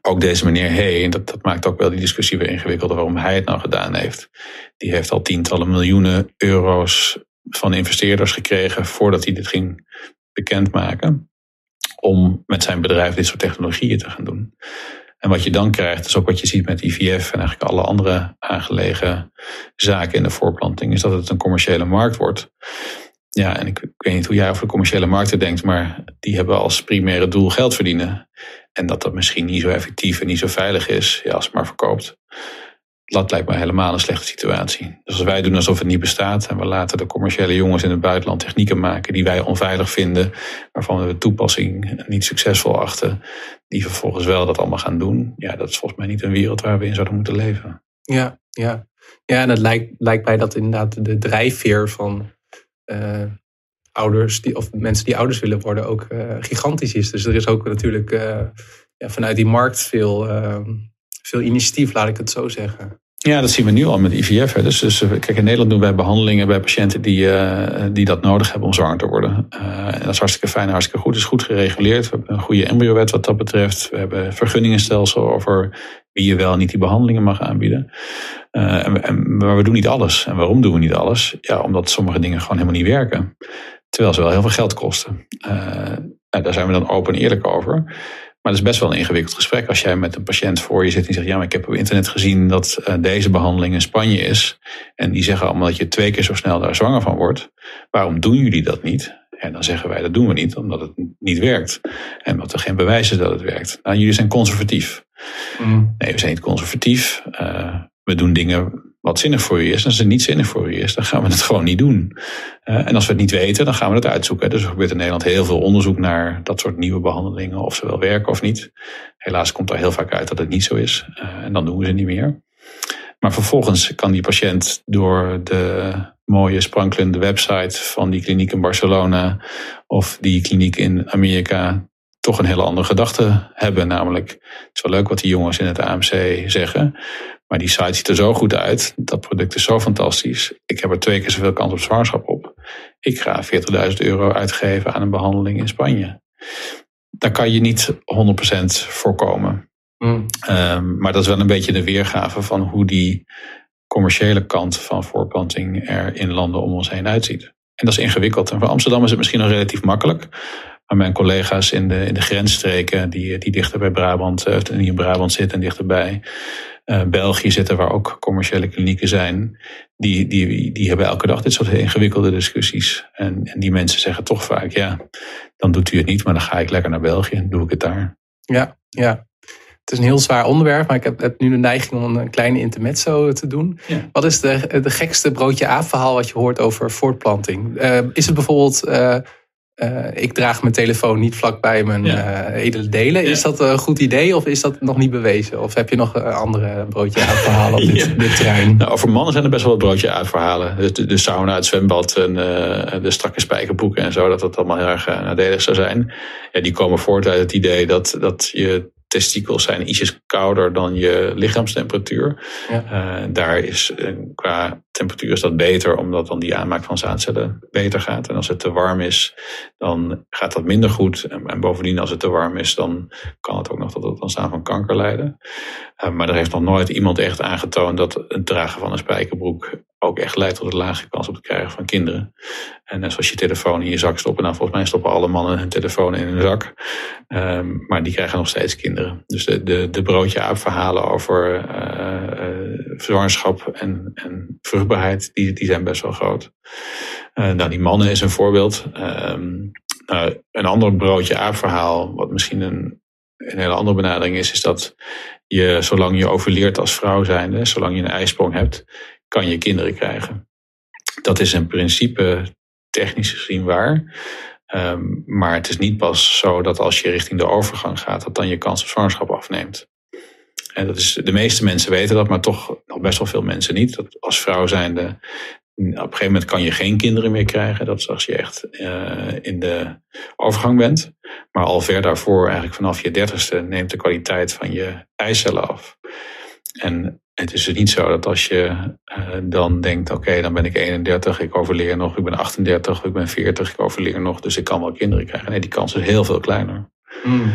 Ook deze meneer Hey, en dat, dat maakt ook wel die discussie weer ingewikkelder waarom hij het nou gedaan heeft. Die heeft al tientallen miljoenen euro's van investeerders gekregen voordat hij dit ging bekendmaken. Om met zijn bedrijf dit soort technologieën te gaan doen. En wat je dan krijgt, is ook wat je ziet met IVF en eigenlijk alle andere aangelegen zaken in de voorplanting, is dat het een commerciële markt wordt. Ja, en ik, ik weet niet hoe jij over de commerciële markten denkt, maar die hebben als primaire doel geld verdienen. En dat dat misschien niet zo effectief en niet zo veilig is ja, als het maar verkoopt. Dat lijkt me helemaal een slechte situatie. Dus als wij doen alsof het niet bestaat en we laten de commerciële jongens in het buitenland technieken maken die wij onveilig vinden, waarvan we de toepassing niet succesvol achten, die vervolgens wel dat allemaal gaan doen, ja, dat is volgens mij niet een wereld waar we in zouden moeten leven. Ja, ja. ja en het lijkt, lijkt mij dat inderdaad de drijfveer van uh, ouders die, of mensen die ouders willen worden ook uh, gigantisch is. Dus er is ook natuurlijk uh, ja, vanuit die markt veel, veel initiatief, laat ik het zo zeggen. Ja, dat zien we nu al met IVF. Hè. Dus, dus kijk, in Nederland doen wij behandelingen bij patiënten die, uh, die dat nodig hebben om zwanger te worden. Uh, en dat is hartstikke fijn, hartstikke goed. Het is goed gereguleerd. We hebben een goede embryowet wat dat betreft. We hebben vergunningenstelsel over wie je wel en niet die behandelingen mag aanbieden. En, en, maar we doen niet alles. En waarom doen we niet alles? Ja, omdat sommige dingen gewoon helemaal niet werken. Terwijl ze wel heel veel geld kosten. Nou, daar zijn we dan open en eerlijk over. Maar het is best wel een ingewikkeld gesprek als jij met een patiënt voor je zit en zegt: Ja, maar ik heb op internet gezien dat uh, deze behandeling in Spanje is. En die zeggen allemaal dat je twee keer zo snel daar zwanger van wordt. Waarom doen jullie dat niet? En dan zeggen wij: Dat doen we niet, omdat het niet werkt. En omdat er geen bewijs is dat het werkt. Nou, jullie zijn conservatief. Mm. Nee, we zijn niet conservatief. Uh, we doen dingen wat zinnig voor u is. En als het niet zinnig voor u is, dan gaan we het gewoon niet doen. Uh, en als we het niet weten, dan gaan we het uitzoeken. Dus er gebeurt in Nederland heel veel onderzoek naar dat soort nieuwe behandelingen, of ze wel werken of niet. Helaas komt er heel vaak uit dat het niet zo is. Uh, en dan doen we ze niet meer. Maar vervolgens kan die patiënt door de mooie sprankelende website van die kliniek in Barcelona of die kliniek in Amerika toch een hele andere gedachte hebben. Namelijk, het is wel leuk wat die jongens in het AMC zeggen. Maar die site ziet er zo goed uit. Dat product is zo fantastisch. Ik heb er twee keer zoveel kans op zwangerschap op. Ik ga 40.000 euro uitgeven aan een behandeling in Spanje. Daar kan je niet 100% voorkomen. Mm. Um, maar dat is wel een beetje de weergave van hoe die commerciële kant van voorplanting er in landen om ons heen uitziet. En dat is ingewikkeld. En voor Amsterdam is het misschien nog relatief makkelijk. Maar mijn collega's in de, in de grensstreken, die, die dichter bij Brabant, uh, die in Brabant zitten en dichterbij, uh, België zitten, waar ook commerciële klinieken zijn, die, die, die hebben elke dag dit soort ingewikkelde discussies. En, en die mensen zeggen toch vaak, ja, dan doet u het niet, maar dan ga ik lekker naar België en doe ik het daar. Ja, ja. Het is een heel zwaar onderwerp, maar ik heb, heb nu de neiging om een kleine intermezzo te doen. Ja. Wat is de, de gekste broodje aap verhaal wat je hoort over voortplanting? Uh, is het bijvoorbeeld... Uh, uh, ik draag mijn telefoon niet vlak bij mijn ja. uh, edele delen. Is dat een goed idee of is dat nog niet bewezen? Of heb je nog andere broodje uitverhalen op *laughs* dit, ja. dit terrein? Nou, over mannen zijn er best wel wat broodje uitverhalen. De, de sauna, het zwembad en uh, de strakke spijkerbroeken en zo. Dat dat allemaal heel erg nadelig zou zijn. Ja, die komen voort uit het idee dat, dat je testikels zijn ietsjes kouder dan je lichaamstemperatuur. Ja. Uh, daar is qua temperatuur is dat beter, omdat dan die aanmaak van zaadcellen beter gaat. En als het te warm is, dan gaat dat minder goed. En, en bovendien, als het te warm is, dan kan het ook nog tot het ontstaan van kanker leiden. Uh, maar er heeft nog nooit iemand echt aangetoond dat het dragen van een spijkerbroek ook echt leidt tot een lage kans op het krijgen van kinderen. En net zoals je telefoon in je zak stoppen, nou volgens mij stoppen alle mannen hun telefoon in hun zak. Um, maar die krijgen nog steeds kinderen. Dus de, de, de broodje aap verhalen over uh, zwangerschap en, en die, die zijn best wel groot. Uh, die mannen is een voorbeeld. Um, nou, een ander broodje aap verhaal, wat misschien een, een hele andere benadering is, is dat je, zolang je overleert als vrouw zijnde, zolang je een ijsprong hebt, kan je kinderen krijgen. Dat is in principe technisch gezien waar. Um, maar het is niet pas zo dat als je richting de overgang gaat, dat dan je kans op zwangerschap afneemt. En dat is, de meeste mensen weten dat, maar toch nog best wel veel mensen niet. Dat als vrouw zijnde, op een gegeven moment kan je geen kinderen meer krijgen. Dat is als je echt uh, in de overgang bent. Maar al ver daarvoor, eigenlijk vanaf je dertigste, neemt de kwaliteit van je eicellen af. En het is dus niet zo dat als je uh, dan denkt, oké, dan ben ik 31, ik overleer nog, ik ben 38, ik ben 40, ik overleer nog, dus ik kan wel kinderen krijgen. Nee, die kans is heel veel kleiner. Mm.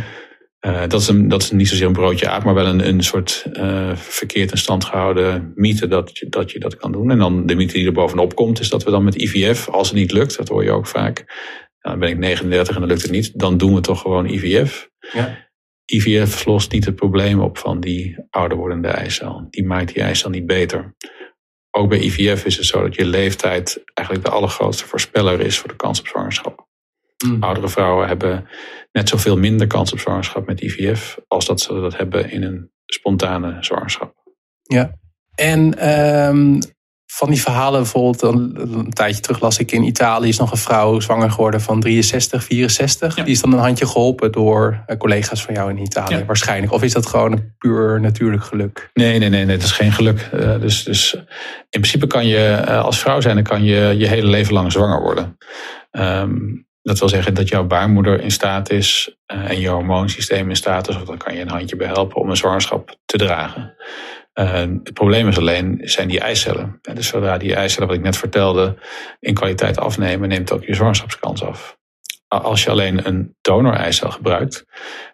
Uh, dat, is een, dat is niet zozeer een broodje aap, maar wel een, een soort uh, verkeerd in stand gehouden mythe dat je, dat je dat kan doen. En dan de mythe die er bovenop komt, is dat we dan met IVF, als het niet lukt, dat hoor je ook vaak, dan ben ik 39 en dan lukt het niet, dan doen we toch gewoon IVF. Ja. IVF lost niet het probleem op van die ouder wordende eicel. Die maakt die eicel niet beter. Ook bij IVF is het zo dat je leeftijd eigenlijk de allergrootste voorspeller is voor de kans op zwangerschap. Mm. Oudere vrouwen hebben net zoveel minder kans op zwangerschap met IVF als dat ze dat hebben in een spontane zwangerschap. Ja, en um, van die verhalen, bijvoorbeeld een, tijdje terug las ik in Italië is nog een vrouw zwanger geworden van 63, 64. Die is dan een handje geholpen door eh, collega's van jou in Italië waarschijnlijk. Of is dat gewoon een puur natuurlijk geluk? Nee, nee, nee, nee, dat is geen geluk. Uh, dus, dus in principe kan je uh, als vrouw zijn, dan kan je je hele leven lang zwanger worden. Um, dat wil zeggen dat jouw baarmoeder in staat is en je hormoonsysteem in staat is, of dan kan je een handje bij helpen om een zwangerschap te dragen. Uh, het probleem is alleen, zijn die eicellen. dus zodra die eicellen, wat ik net vertelde, in kwaliteit afnemen, neemt ook je zwangerschapskans af. Als je alleen een donor-eicel gebruikt,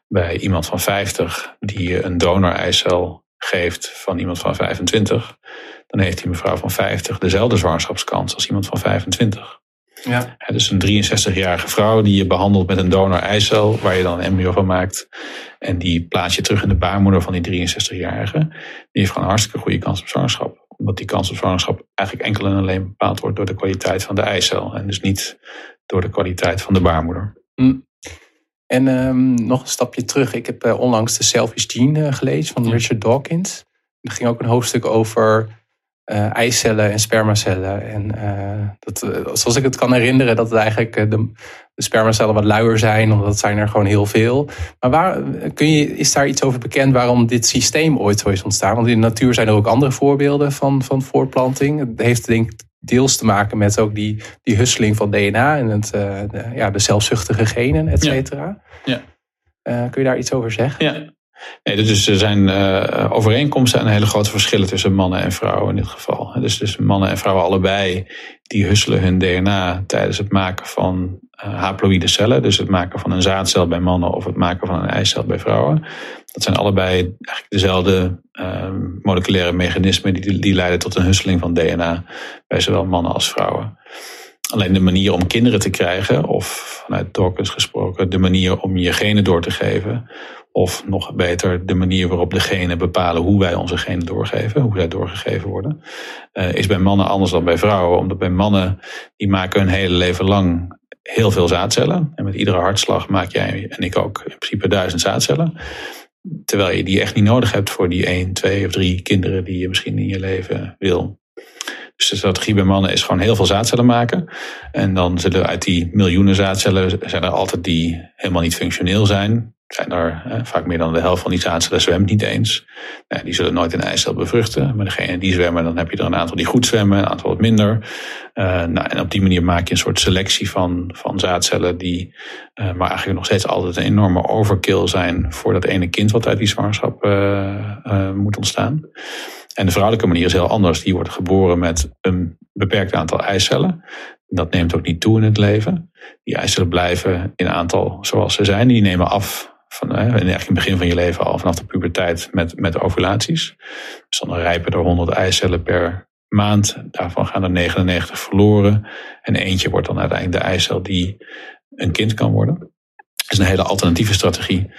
bij iemand van 50 die je een donor-eicel geeft van iemand van 25, dan heeft die mevrouw van 50 dezelfde zwangerschapskans als iemand van 25. Ja. dus een 63-jarige vrouw die je behandelt met een donor-eicel, waar je dan een embryo van maakt. En die plaats je terug in de baarmoeder van die 63-jarige. Die heeft gewoon een hartstikke goede kans op zwangerschap. Omdat die kans op zwangerschap eigenlijk enkel en alleen bepaald wordt door de kwaliteit van de eicel. En dus niet door de kwaliteit van de baarmoeder. Mm. En um, nog een stapje terug. Ik heb uh, onlangs de Selfish Gene uh, gelezen van Richard Dawkins. Er ging ook een hoofdstuk over uh, eicellen en spermacellen. En uh, dat, uh, zoals ik het kan herinneren, dat het eigenlijk de, de, spermacellen wat luier zijn, omdat dat zijn er gewoon heel veel. Maar waar, kun je, is daar iets over bekend waarom dit systeem ooit zo is ontstaan? Want in de natuur zijn er ook andere voorbeelden van, van voortplanting. Het heeft denk ik deels te maken met ook die, die husseling van DNA en het, de, ja, de zelfzuchtige genen, et cetera. Ja. ja. kun je daar iets over zeggen? Ja. Nee, dus er zijn uh, overeenkomsten en hele grote verschillen tussen mannen en vrouwen in dit geval. Dus, dus mannen en vrouwen allebei, die husselen hun DNA tijdens het maken van uh, haploïde cellen. Dus het maken van een zaadcel bij mannen of het maken van een eicel bij vrouwen. Dat zijn allebei eigenlijk dezelfde uh, moleculaire mechanismen die, die leiden tot een husseling van DNA bij zowel mannen als vrouwen. Alleen de manier om kinderen te krijgen, of vanuit Dawkins gesproken, de manier om je genen door te geven, of nog beter, de manier waarop de genen bepalen hoe wij onze genen doorgeven, hoe zij doorgegeven worden, uh, is bij mannen anders dan bij vrouwen. Omdat bij mannen, die maken hun hele leven lang heel veel zaadcellen. En met iedere hartslag maak jij en ik ook in principe duizend zaadcellen. Terwijl je die echt niet nodig hebt voor die één, twee of drie kinderen die je misschien in je leven wil. Dus de strategie bij mannen is gewoon heel veel zaadcellen maken. En dan zullen uit die miljoenen zaadcellen zijn er altijd die helemaal niet functioneel zijn zijn er eh, vaak meer dan de helft van die zaadcellen zwemt niet eens. Eh, die zullen nooit een eicel bevruchten. Maar degene die zwemmen, dan heb je er een aantal die goed zwemmen, een aantal wat minder. Uh, nou, en op die manier maak je een soort selectie van, van zaadcellen die uh, maar eigenlijk nog steeds altijd een enorme overkill zijn voor dat ene kind wat uit die zwangerschap uh, moet ontstaan. En de vrouwelijke manier is heel anders. Die wordt geboren met een beperkt aantal eicellen. Dat neemt ook niet toe in het leven. Die eicellen blijven in aantal zoals ze zijn. Die nemen af in het begin van je leven al vanaf de puberteit met, met ovulaties. Dus dan rijpen er 100 eicellen per maand. Daarvan gaan er 99 verloren. En eentje wordt dan uiteindelijk de eicel die een kind kan worden. Dat is een hele alternatieve strategie.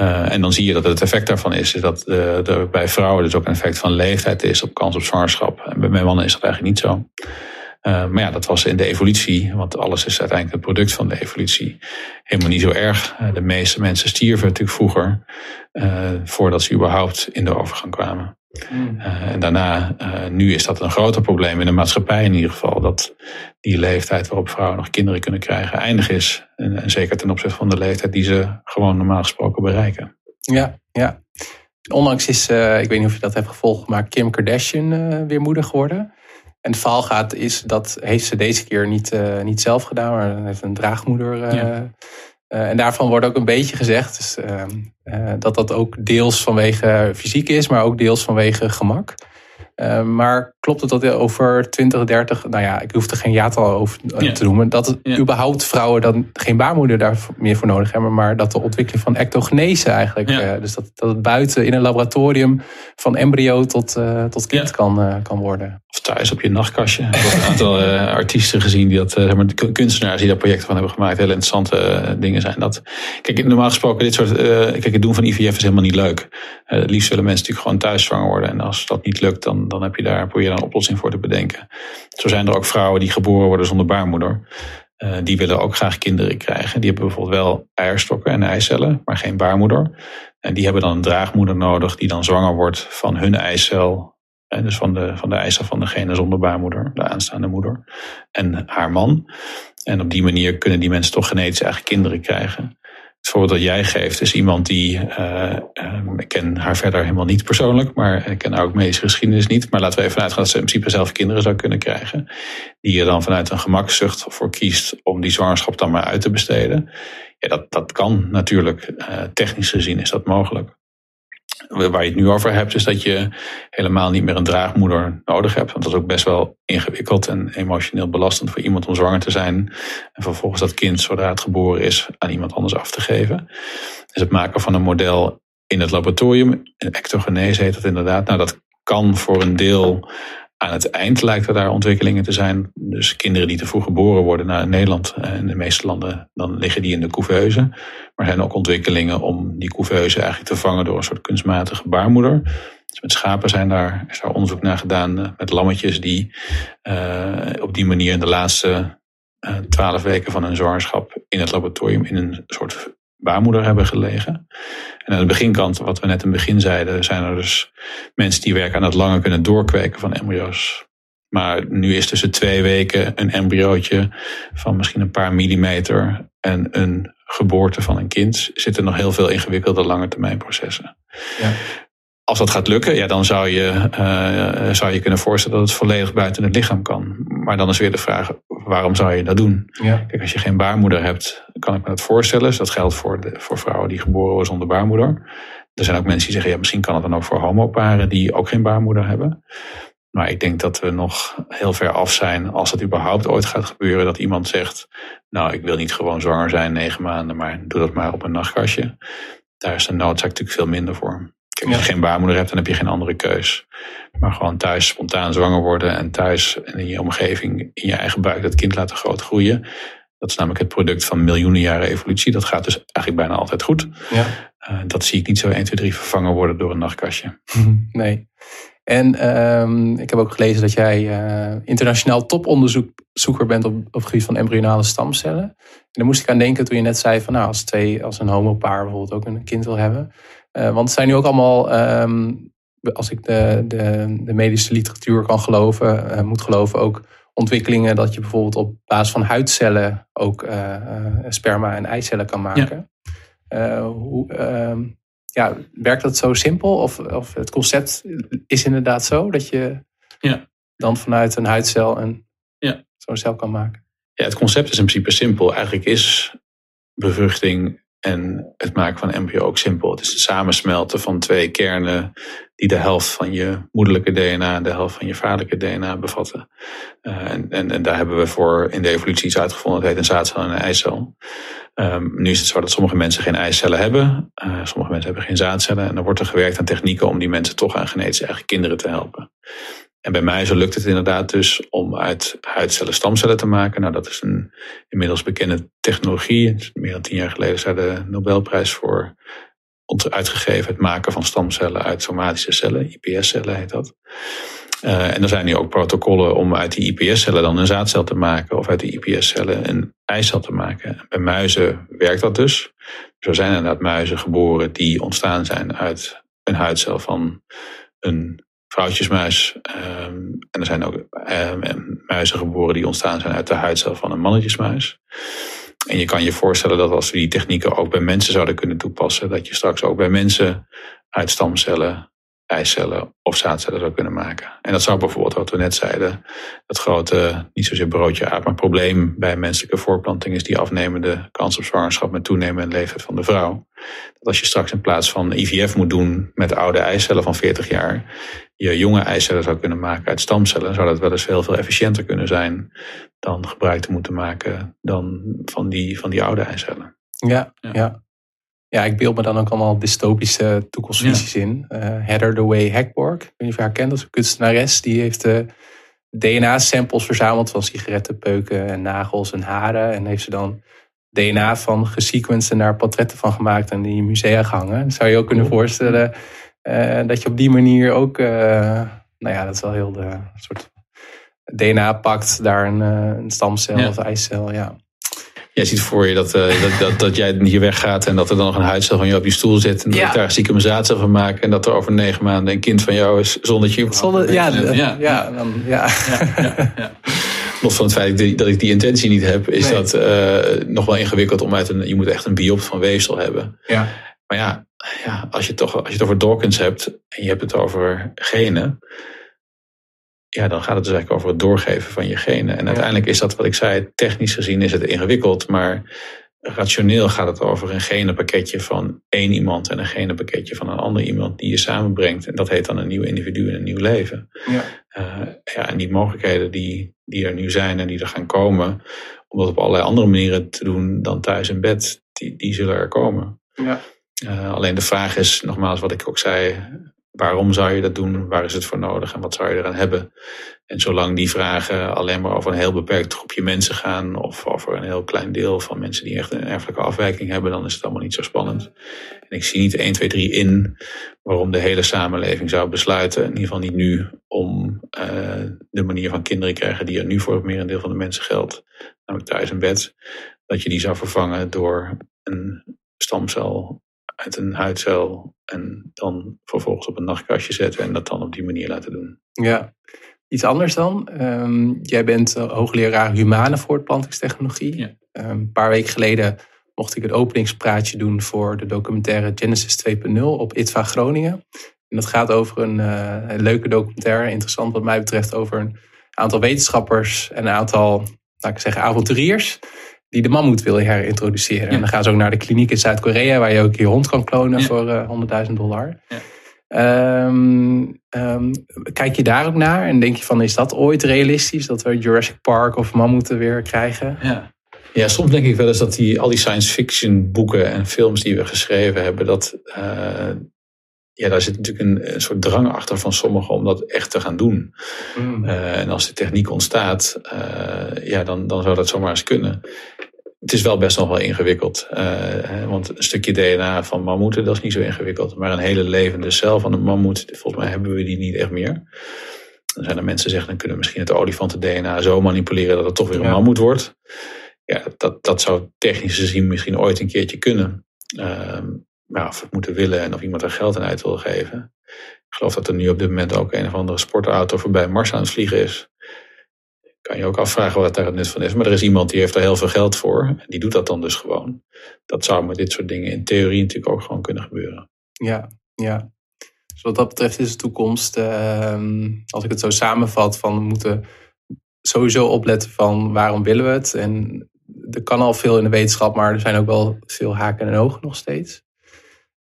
Uh, en dan zie je dat het effect daarvan is, is dat uh, er bij vrouwen dus ook een effect van leeftijd is op kans op zwangerschap. En bij mannen is dat eigenlijk niet zo. Uh, maar ja, dat was in de evolutie, want alles is uiteindelijk het product van de evolutie, helemaal niet zo erg. Uh, de meeste mensen stierven natuurlijk vroeger, uh, voordat ze überhaupt in de overgang kwamen. Mm. en daarna, nu is dat een groter probleem in de maatschappij in ieder geval, dat die leeftijd waarop vrouwen nog kinderen kunnen krijgen eindig is. En, en zeker ten opzichte van de leeftijd die ze gewoon normaal gesproken bereiken. Ja, ja. Onlangs is, ik weet niet of je dat hebt gevolgd, maar Kim Kardashian weer moeder geworden. En het verhaal gaat is, dat heeft ze deze keer niet, uh, niet zelf gedaan, maar heeft een draagmoeder. Uh, ja. uh, en daarvan wordt ook een beetje gezegd dus, ehm, dat dat ook deels vanwege fysiek is, maar ook deels vanwege gemak. Uh, maar klopt het dat over 20, 30, nou ja, ik hoef er geen jaartal over te noemen, dat het überhaupt vrouwen dan geen baarmoeder daar meer voor nodig hebben, maar dat de ontwikkeling van ectogenese eigenlijk, uh, dus dat, dat het buiten in een laboratorium van embryo tot, uh, tot kind kan, kan worden. Of thuis op je nachtkastje. Ik heb een aantal artiesten gezien, die dat, zeg maar, kunstenaars die daar projecten van hebben gemaakt, hele interessante dingen zijn dat. Kijk, normaal gesproken, dit soort, kijk, het doen van IVF is helemaal niet leuk. het liefst willen mensen natuurlijk gewoon thuis zwanger worden en als dat niet lukt, dan dan heb je daar, je een oplossing voor te bedenken. Zo zijn er ook vrouwen die geboren worden zonder baarmoeder. die willen ook graag kinderen krijgen. Die hebben bijvoorbeeld wel eierstokken en eicellen, maar geen baarmoeder. En die hebben dan een draagmoeder nodig die dan zwanger wordt van hun eicel. Dus van de, van de eicel van degene zonder baarmoeder, de aanstaande moeder. En haar man. En op die manier kunnen die mensen toch genetisch eigen kinderen krijgen. Het voorbeeld dat jij geeft is iemand die, uh, ik ken haar verder helemaal niet persoonlijk, maar ik ken haar ook medische geschiedenis niet. Maar laten we even uitgaan dat ze in principe zelf kinderen zou kunnen krijgen. Die je dan vanuit een gemakzucht voor kiest om die zwangerschap dan maar uit te besteden. Ja, dat, dat kan natuurlijk. Uh, technisch gezien is dat mogelijk. Waar je het nu over hebt, is dat je helemaal niet meer een draagmoeder nodig hebt. Want dat is ook best wel ingewikkeld en emotioneel belastend voor iemand om zwanger te zijn. En vervolgens dat kind, zodra het geboren is, aan iemand anders af te geven. Dus het maken van een model in het laboratorium, ectogenese heet dat inderdaad. Nou, dat kan voor een deel aan het eind lijkt er daar ontwikkelingen te zijn. Dus kinderen die te vroeg geboren worden naar Nederland en de meeste landen, dan liggen die in de couveuse. Maar er zijn ook ontwikkelingen om die couveuse eigenlijk te vangen door een soort kunstmatige baarmoeder. Dus met schapen zijn daar, is daar onderzoek naar gedaan eh, met lammetjes die uh, op die manier in de laatste eh, twaalf weken van hun zwangerschap in het laboratorium in een soort baarmoeder hebben gelegen. En aan de beginkant, wat we net in het begin zeiden, zijn er dus mensen die werken aan het langer kunnen doorkweken van embryo's. Maar nu is tussen twee weken een embryootje van misschien een paar millimeter en een geboorte van een kind zitten nog heel veel ingewikkelde lange termijn processen. Ja. Als dat gaat lukken, ja, dan zou je, uh, zou je kunnen voorstellen dat het volledig buiten het lichaam kan. Maar dan is weer de vraag, waarom zou je dat doen? Ja. Kijk, als je geen baarmoeder hebt, kan ik me dat voorstellen. Dus dat geldt voor, de, voor vrouwen die geboren worden zonder baarmoeder. Er zijn ook mensen die zeggen, ja, misschien kan het dan ook voor homoparen die ook geen baarmoeder hebben. Maar ik denk dat we nog heel ver af zijn als het überhaupt ooit gaat gebeuren. Dat iemand zegt, nou ik wil niet gewoon zwanger zijn negen maanden, maar doe dat maar op een nachtkastje. Daar is de noodzaak natuurlijk veel minder voor. Kijk, als je geen baarmoeder hebt, dan heb je geen andere keus. Maar gewoon thuis spontaan zwanger worden en thuis en in je omgeving, in je eigen buik, dat kind laten groot groeien. Dat is namelijk het product van miljoenen jaren evolutie. Dat gaat dus eigenlijk bijna altijd goed. Ja. Uh, dat zie ik niet zo 1, 2, 3 vervangen worden door een nachtkastje. Nee. En um, ik heb ook gelezen dat jij uh, internationaal toponderzoeker bent op, op het gebied van embryonale stamcellen. En daar moest ik aan denken toen je net zei van nou, als, twee, als een homopaar bijvoorbeeld ook een kind wil hebben. Uh, want het zijn nu ook allemaal, um, als ik de, de, de, medische literatuur kan geloven, uh, moet geloven, ook ontwikkelingen dat je bijvoorbeeld op basis van huidcellen ook sperma en eicellen kan maken. Ja. hoe, uh, ja, werkt dat zo simpel? Of, of het concept is inderdaad zo dat je ja. dan vanuit een huidcel een, ja. zo'n cel kan maken? Ja, het concept is in principe simpel. Eigenlijk is bevruchting en het maken van embryo ook simpel. Het is het samensmelten van twee kernen die de helft van je moederlijke DNA en de helft van je vaderlijke DNA bevatten. Uh, en, en, daar hebben we voor in de evolutie iets uitgevonden, dat heet een zaadcel en een eicel. Um, nu is het zo dat sommige mensen geen eicellen hebben, uh, sommige mensen hebben geen zaadcellen. En dan wordt er gewerkt aan technieken om die mensen toch aan genetisch eigen kinderen te helpen. En bij muizen lukt het inderdaad dus om uit huidcellen stamcellen te maken. Nou, dat is een inmiddels bekende technologie. Meer dan tien jaar geleden is daar de Nobelprijs voor uitgegeven. Het maken van stamcellen uit somatische cellen. IPS-cellen heet dat. Uh, en er zijn nu ook protocollen om uit die IPS-cellen dan een zaadcel te maken. Of uit die IPS-cellen een eicel te maken. Bij muizen werkt dat dus. Zo zijn inderdaad muizen geboren die ontstaan zijn uit een huidcel van een vrouwtjesmuis. Um, en er zijn ook um, muizen geboren die ontstaan zijn uit de huidcel van een mannetjesmuis. En je kan je voorstellen dat als we die technieken ook bij mensen zouden kunnen toepassen, dat je straks ook bij mensen uit stamcellen eicellen of zaadcellen zou kunnen maken. En dat zou bijvoorbeeld, wat we net zeiden, dat grote, niet zozeer broodje aap, maar probleem bij menselijke voorplanting is die afnemende kans op zwangerschap met toenemende leeftijd van de vrouw. Dat als je straks in plaats van IVF moet doen met oude eicellen van 40 jaar, je jonge eicellen zou kunnen maken uit stamcellen, zou dat wel eens veel, veel efficiënter kunnen zijn dan gebruik te moeten maken dan van die, van die oude eicellen. Ja, ja. ja. Ja, ik beeld me dan ook allemaal dystopische toekomstvisies in. Uh, Heather the Way Hackborg, ik weet niet of je haar kent, dat is een kunstenares. Die heeft uh, DNA-samples verzameld van sigarettenpeuken en nagels en haren. En heeft ze dan DNA van gesequenced en daar portretten van gemaakt en die in musea gehangen. zou je ook kunnen voorstellen uh, dat je op die manier ook, nou ja, dat is wel heel de soort DNA pakt, daar een, een stamcel of eicel, ja. Jij ziet voor je dat, uh, dat, dat, dat, jij hier weggaat en dat er dan nog een huiscel van je op je stoel zit. En dat ik daar stiekem een zaad van maken. En dat er over negen maanden een kind van jou is zonder je. Zonder, ja, ja, ja, dan, ja. ja, ja Los van het feit dat ik die intentie niet heb, is dat uh, nog wel ingewikkeld om uit een. Je moet echt een biopt van weefsel hebben. Ja. Maar ja, ja als, je toch, als je het over Dawkins hebt en je hebt het over genen ja, dan gaat het dus eigenlijk over het doorgeven van je genen. En uiteindelijk is dat wat ik zei, technisch gezien is het ingewikkeld, maar rationeel gaat het over een genenpakketje van één iemand en een genenpakketje van een ander iemand die je samenbrengt. En dat heet dan een nieuw individu en een nieuw leven. Ja. Uh, ja, en die mogelijkheden die, die er nu zijn en die er gaan komen, om dat op allerlei andere manieren te doen dan thuis in bed, die, die zullen er komen. Ja. Uh, alleen de vraag is, nogmaals wat ik ook zei, Waarom zou je dat doen? Waar is het voor nodig? En wat zou je eraan hebben? En zolang die vragen alleen maar over een heel beperkt groepje mensen gaan, of over een heel klein deel van mensen die echt een erfelijke afwijking hebben, dan is het allemaal niet zo spannend. En ik zie niet 1, 2, 3 in waarom de hele samenleving zou besluiten, in ieder geval niet nu, om uh, de manier van kinderen krijgen die er nu voor het merendeel van de mensen geldt, namelijk thuis in bed, dat je die zou vervangen door een stamcel uit een huidcel en dan vervolgens op een nachtkastje zetten en dat dan op die manier laten doen. Ja, iets anders dan. Um, jij bent hoogleraar humane voortplantingstechnologie. Ja. Um, een paar weken geleden mocht ik het openingspraatje doen voor de documentaire Genesis 2.0 op ITVA Groningen. En dat gaat over een, uh, een, leuke documentaire, interessant wat mij betreft, over een aantal wetenschappers en een aantal, laat ik zeggen, avonturiers die de mammoet wil herintroduceren. En dan gaan ze ook naar de kliniek in Zuid-Korea, waar je ook je hond kan klonen voor uh, 100.000 dollar. Ja. Um, um, kijk je daar ook naar en denk je van, is dat ooit realistisch? Dat we Jurassic Park of mammoeten weer krijgen? Ja. Ja, soms denk ik wel eens dat die, al die science fiction boeken en films die we geschreven hebben, dat, uh, ja, daar zit natuurlijk een, een, soort drang achter van sommigen om dat echt te gaan doen. Mm. Uh, en als de techniek ontstaat, uh, ja, dan, dan zou dat zomaar eens kunnen. Het is wel best nog wel ingewikkeld. Uh, want een stukje DNA van mammoeten, dat is niet zo ingewikkeld. Maar een hele levende cel van een mammoet, volgens mij hebben we die niet echt meer. Dan zijn er mensen die zeggen, dan kunnen we misschien het olifanten DNA zo manipuleren dat het toch weer een ja. mammoet wordt. Ja, dat, dat zou technisch gezien misschien ooit een keertje kunnen. Uh, maar of het moeten willen en of iemand er geld aan uit wil geven. Ik geloof dat er nu op dit moment ook een of andere sportauto voorbij Mars aan het vliegen is. Kan je ook afvragen wat daar het nut van is. Maar er is iemand die heeft er heel veel geld voor. En die doet dat dan dus gewoon. Dat zou met dit soort dingen in theorie natuurlijk ook gewoon kunnen gebeuren. Ja, ja. Dus wat dat betreft is de toekomst, uh, als ik het zo samenvat, van we moeten sowieso opletten van waarom willen we het. En er kan al veel in de wetenschap, maar er zijn ook wel veel haken en ogen nog steeds.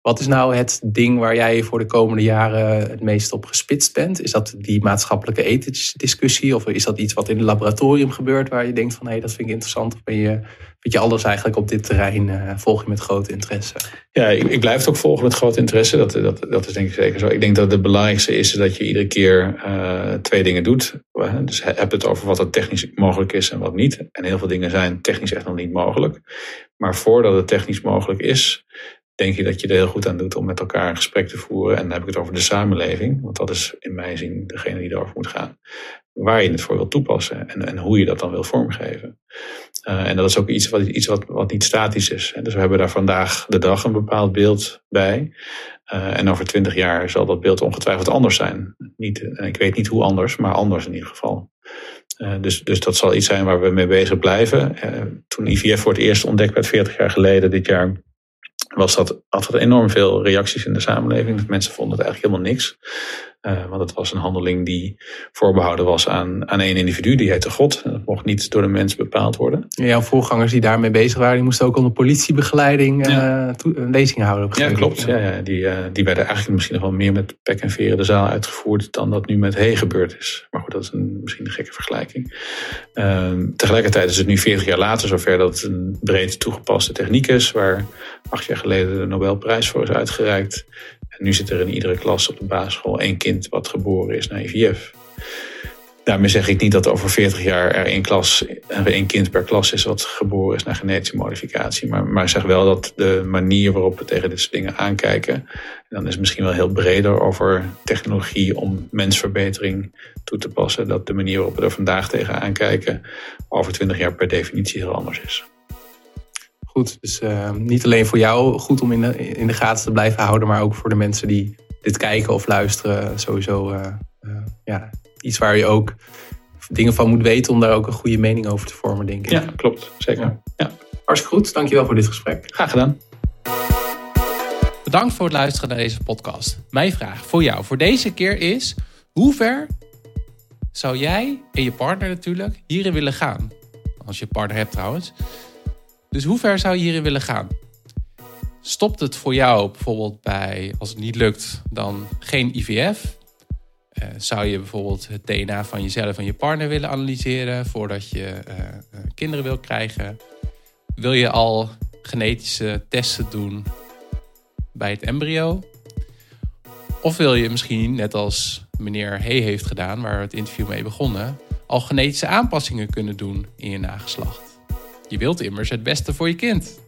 Wat is nou het ding waar jij voor de komende jaren het meest op gespitst bent? Is dat die maatschappelijke ethische discussie? Of is dat iets wat in het laboratorium gebeurt waar je denkt van hé, hey, dat vind ik interessant? Ben je, weet je alles eigenlijk op dit terrein uh, volg je met grote interesse? Ja, ik, ik, blijf het ook volgen met grote interesse. Dat, dat, dat is denk ik zeker zo. Ik denk dat het belangrijkste is dat je iedere keer uh, twee dingen doet. Dus heb het over wat er technisch mogelijk is en wat niet. En heel veel dingen zijn technisch echt nog niet mogelijk. Maar voordat het technisch mogelijk is, denk je dat je er heel goed aan doet om met elkaar een gesprek te voeren. En dan heb ik het over de samenleving, want dat is in mijn zin degene die erover moet gaan. Waar je het voor wil toepassen en, en hoe je dat dan wil vormgeven. Uh, en dat is ook iets, wat, iets wat, wat niet statisch is. Dus we hebben daar vandaag de dag een bepaald beeld bij. Uh, en over twintig jaar zal dat beeld ongetwijfeld anders zijn. Niet, ik weet niet hoe anders, maar anders in ieder geval. Uh, dus, dus dat zal iets zijn waar we mee bezig blijven. toen IVF voor het eerst ontdekt werd, 40 jaar geleden, dit jaar, was dat, had dat enorm veel reacties in de samenleving. Mensen vonden het eigenlijk helemaal niks. Uh, want het was een handeling die voorbehouden was aan, aan één individu, die heette God. Dat mocht niet door de mens bepaald worden. Ja, voorgangers die daarmee bezig waren, die moesten ook onder politiebegeleiding ja. uh, een lezing houden. Ja, klopt. Ja, ja, die, uh, die werden eigenlijk misschien nog wel meer met pek en veren de zaal uitgevoerd dan dat nu met Hey gebeurd is. Maar goed, dat is een, misschien een gekke vergelijking. Ehm, tegelijkertijd is het nu 40 jaar later zover dat het een breed toegepaste techniek is, waar acht jaar geleden de Nobelprijs voor is uitgereikt. Nu zit er in iedere klas op de basisschool één kind wat geboren is naar IVF. Daarmee zeg ik niet dat over 40 jaar er één, klas, één kind per klas is wat geboren is naar genetische modificatie. Maar, maar zeg wel dat de manier waarop we tegen dit soort dingen aankijken. En dan is het misschien wel heel breder over technologie om mensverbetering toe te passen. Dat de manier waarop we er vandaag tegen aankijken over 20 jaar per definitie heel anders is. Goed. Dus uh, niet alleen voor jou goed om in de, in de gaten te blijven houden, maar ook voor de mensen die dit kijken of luisteren. Sowieso uh, uh, ja, iets waar je ook dingen van moet weten om daar ook een goede mening over te vormen, denk ik. Ja, klopt. Zeker. Ja. ja. Hartstikke goed. Dankjewel voor dit gesprek. Graag gedaan. Bedankt voor het luisteren naar deze podcast. Mijn vraag voor jou voor deze keer is: hoe ver zou jij en je partner natuurlijk hierin willen gaan? Als je partner hebt trouwens. Dus hoe ver zou je hierin willen gaan? Stopt het voor jou bijvoorbeeld bij, als het niet lukt, dan geen IVF? Uh, zou je bijvoorbeeld het DNA van jezelf en je partner willen analyseren voordat je uh, kinderen wil krijgen? Wil je al genetische testen doen bij het embryo? Of wil je misschien, net als meneer Hey heeft gedaan, waar we het interview mee begonnen, al genetische aanpassingen kunnen doen in je nageslacht? Je wilt immers het beste voor je kind.